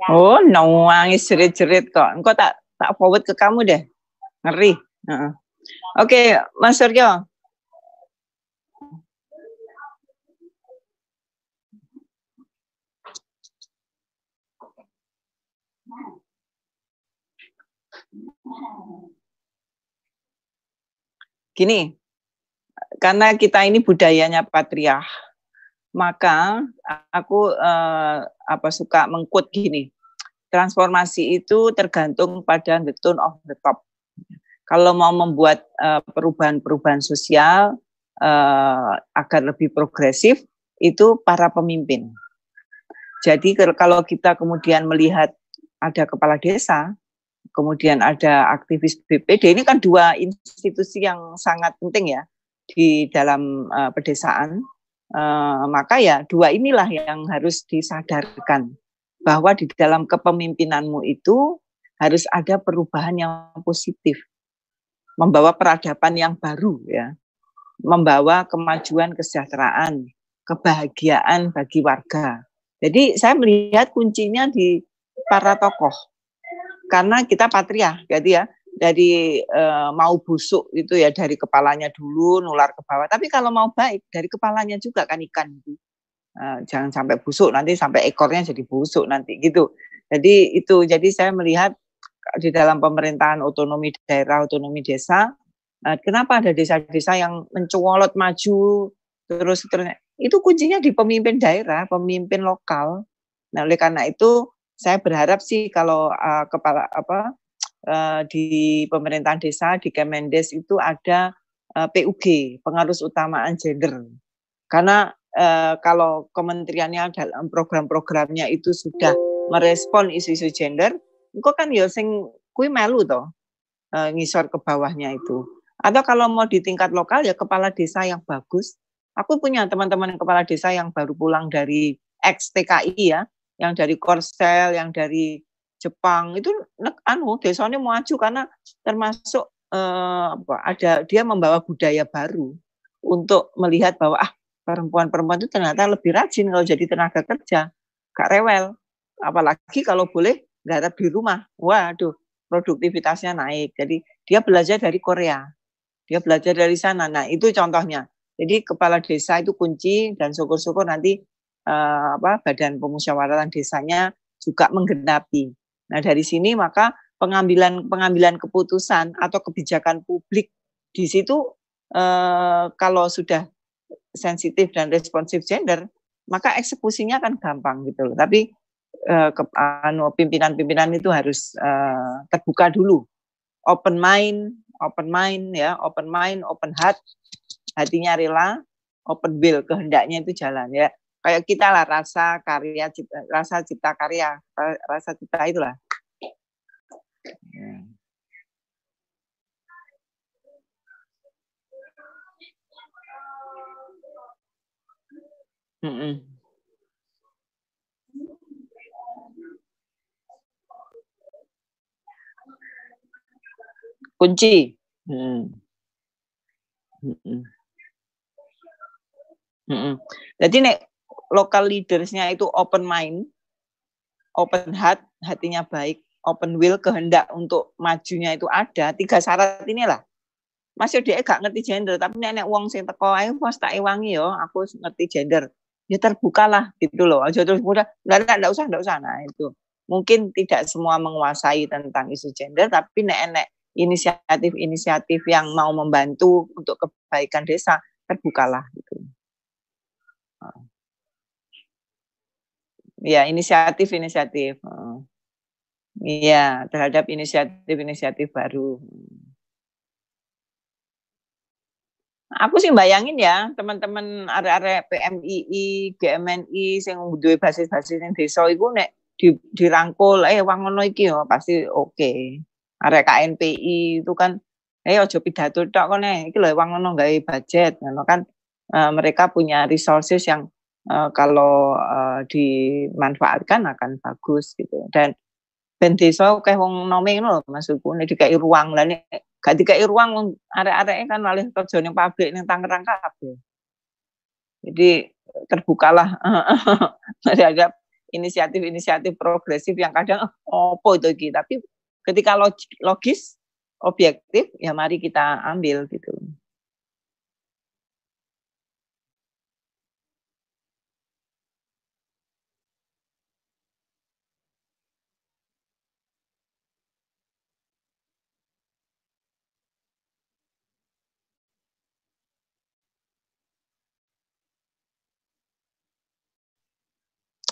Hmm. Oh, nangis jerit-jerit kok. Engkau tak tak forward ke kamu deh. Ngeri. Uh Oke, okay, Mas Suryo. Gini, karena kita ini budayanya patriark, maka aku eh, apa suka mengkut gini. Transformasi itu tergantung pada the tone of the top. Kalau mau membuat eh, perubahan-perubahan sosial eh, agar lebih progresif, itu para pemimpin. Jadi kalau kita kemudian melihat ada kepala desa, kemudian ada aktivis BPD, ini kan dua institusi yang sangat penting ya di dalam uh, pedesaan Uh, maka ya dua inilah yang harus disadarkan bahwa di dalam kepemimpinanmu itu harus ada perubahan yang positif, membawa peradaban yang baru ya, membawa kemajuan kesejahteraan, kebahagiaan bagi warga. Jadi saya melihat kuncinya di para tokoh, karena kita patria, gitu ya dari e, mau busuk itu ya dari kepalanya dulu nular ke bawah. Tapi kalau mau baik dari kepalanya juga kan ikan itu. E, jangan sampai busuk nanti sampai ekornya jadi busuk nanti gitu. Jadi itu jadi saya melihat di dalam pemerintahan otonomi daerah, otonomi desa, e, kenapa ada desa-desa yang mencolot maju terus terus itu kuncinya di pemimpin daerah, pemimpin lokal. Nah, oleh karena itu saya berharap sih kalau uh, kepala apa uh, di pemerintahan desa di Kemendes itu ada eh, PUG pengarus utamaan gender. Karena uh, kalau kementeriannya dalam program-programnya itu sudah merespon isu-isu gender engkau kan ya sing kui melu toh ngisor ke bawahnya itu. Atau kalau mau di tingkat lokal ya kepala desa yang bagus. Aku punya teman-teman kepala desa yang baru pulang dari ex TKI ya yang dari Korsel yang dari Jepang itu anu desanya maju karena termasuk eh, apa, ada dia membawa budaya baru untuk melihat bahwa ah perempuan-perempuan itu ternyata lebih rajin kalau jadi tenaga kerja, gak rewel. Apalagi kalau boleh garap di rumah. Waduh, produktivitasnya naik. Jadi dia belajar dari Korea. Dia belajar dari sana. Nah, itu contohnya. Jadi kepala desa itu kunci dan syukur-syukur nanti eh, apa badan pemusyawaratan desanya juga menggenapi. Nah, dari sini maka pengambilan pengambilan keputusan atau kebijakan publik di situ eh, kalau sudah sensitif dan responsif gender, maka eksekusinya akan gampang gitu loh. Tapi eh, ke, anu, pimpinan-pimpinan itu harus eh, terbuka dulu, open mind, open mind ya, open mind, open heart, hatinya rela, open will, kehendaknya itu jalan ya kayak kita lah rasa karya cipta, rasa cipta karya rasa cipta itulah Mm-mm. kunci. Hmm. Hmm. Hmm. Jadi nek lokal leadersnya itu open mind, open heart, hatinya baik, open will, kehendak untuk majunya itu ada. Tiga syarat inilah. Masih dia gak ngerti gender, tapi nenek uang sing teko ayo pas tak ewangi yo, aku ngerti gender. Ya terbukalah gitu loh. Aja terus mudah, enggak enggak usah, enggak usah. Nah, itu. Mungkin tidak semua menguasai tentang isu gender, tapi nenek inisiatif-inisiatif yang mau membantu untuk kebaikan desa terbukalah gitu. Ya, inisiatif-inisiatif. Iya, terhadap inisiatif-inisiatif baru. Aku sih bayangin ya, teman-teman area-area PMII, GMNI yang duwe basis-basis yang desa iku nek di, dirangkul eh ngono iki yo pasti oke. Okay. Area KNPI itu kan eh ojo pidato tok kok nek iki lho wong ngono gawe budget ngono kan uh, mereka punya resources yang uh, kalau uh, dimanfaatkan akan bagus gitu. Dan ben desa akeh wong nome ngono maksudku nek dikai ruang lah nek gak dikai ruang arek-areke kan malah kerja ning pabrik ning Tangerang kabeh. Jadi terbukalah. Terhadap inisiatif-inisiatif progresif yang kadang oh, opo itu gitu tapi ketika logis objektif ya mari kita ambil gitu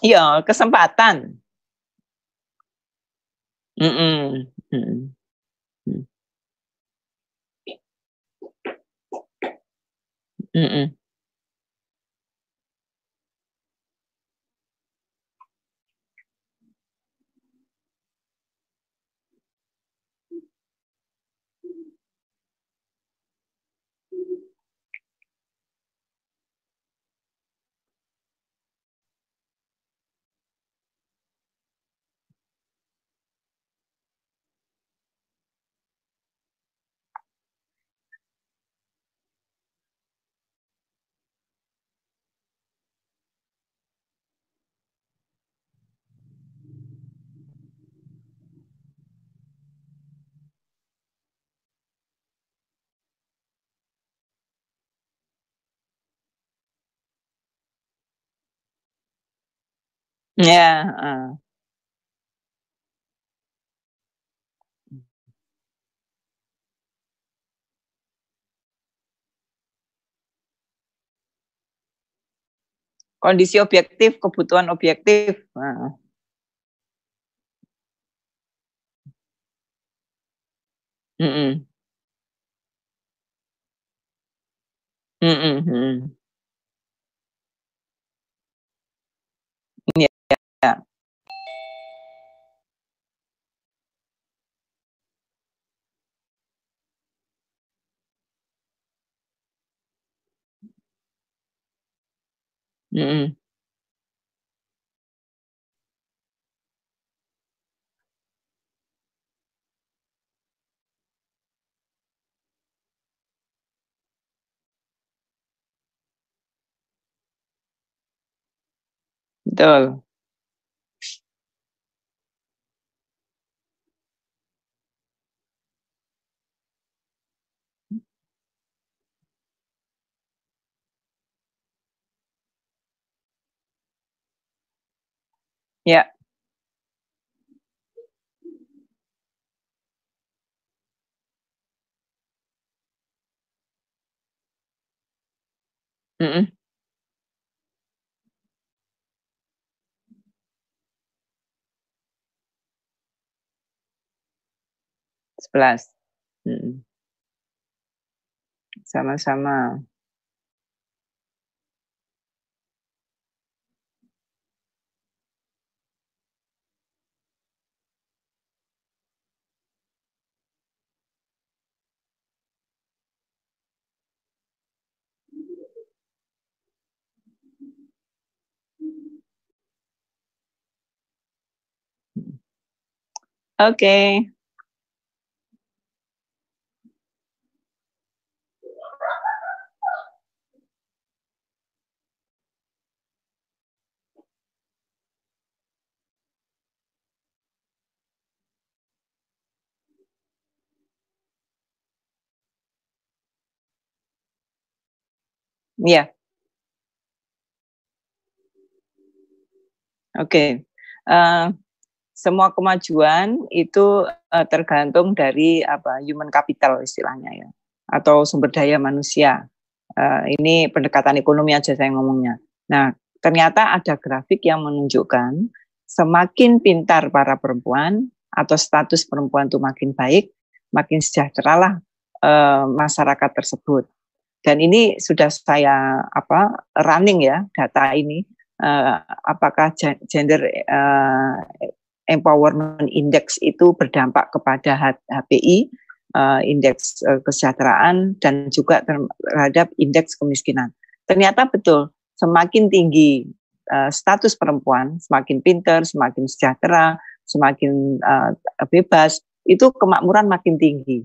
Iya, kesempatan. Mm-mm. Mm-mm. Mm-mm. Ya, uh. Kondisi objektif, kebutuhan objektif. Uh. Mm -mm. Mm Mm-mm. Betul. Ya. -mm. Sebelas. Sama-sama. Okay. Iya. Oke. Okay. Uh, eh, semua kemajuan itu uh, tergantung dari apa human capital istilahnya ya atau sumber daya manusia. Uh, ini pendekatan ekonomi aja saya ngomongnya. Nah, ternyata ada grafik yang menunjukkan semakin pintar para perempuan atau status perempuan itu makin baik, makin sejahteralah uh, masyarakat tersebut. Dan ini sudah saya apa running ya data ini uh, apakah gender uh, empowerment index itu berdampak kepada HPI uh, indeks uh, kesejahteraan dan juga terhadap indeks kemiskinan. Ternyata betul semakin tinggi uh, status perempuan, semakin pinter, semakin sejahtera, semakin bebas, itu kemakmuran makin tinggi.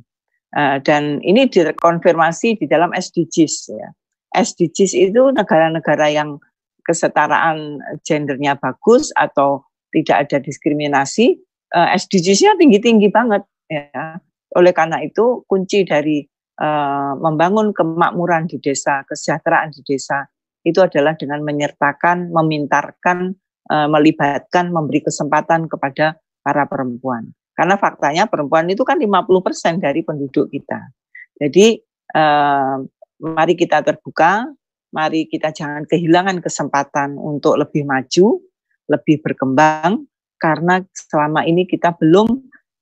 Uh, dan ini dikonfirmasi di dalam SDGs ya. SDGs itu negara-negara yang kesetaraan gendernya bagus atau tidak ada diskriminasi, uh, SDGs-nya tinggi-tinggi banget ya. Oleh karena itu kunci dari uh, membangun kemakmuran di desa, kesejahteraan di desa itu adalah dengan menyertakan, memintarkan, uh, melibatkan, memberi kesempatan kepada para perempuan. Karena faktanya perempuan itu kan 50% dari penduduk kita. Jadi eh, mari kita terbuka, mari kita jangan kehilangan kesempatan untuk lebih maju, lebih berkembang, karena selama ini kita belum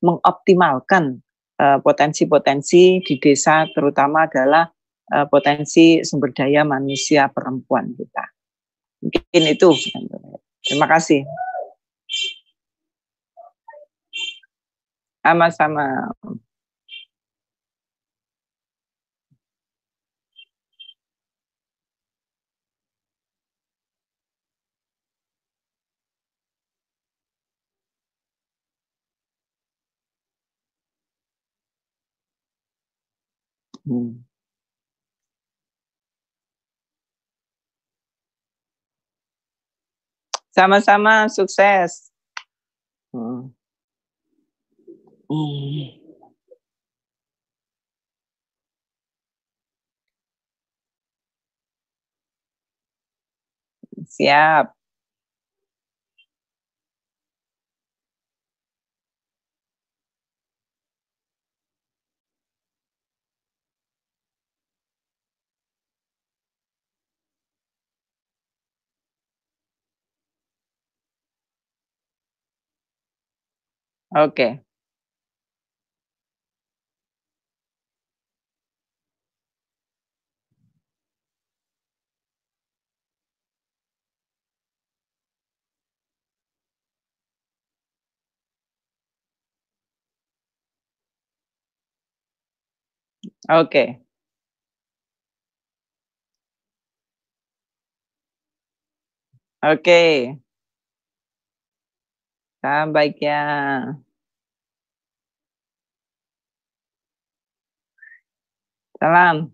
mengoptimalkan eh, potensi-potensi di desa, terutama adalah eh, potensi sumber daya manusia perempuan kita. Mungkin itu. Terima kasih. Sama-sama. Sama-sama sukses. Hmm. Siap. Oke. Oke. Oke. Salam baiknya. Salam.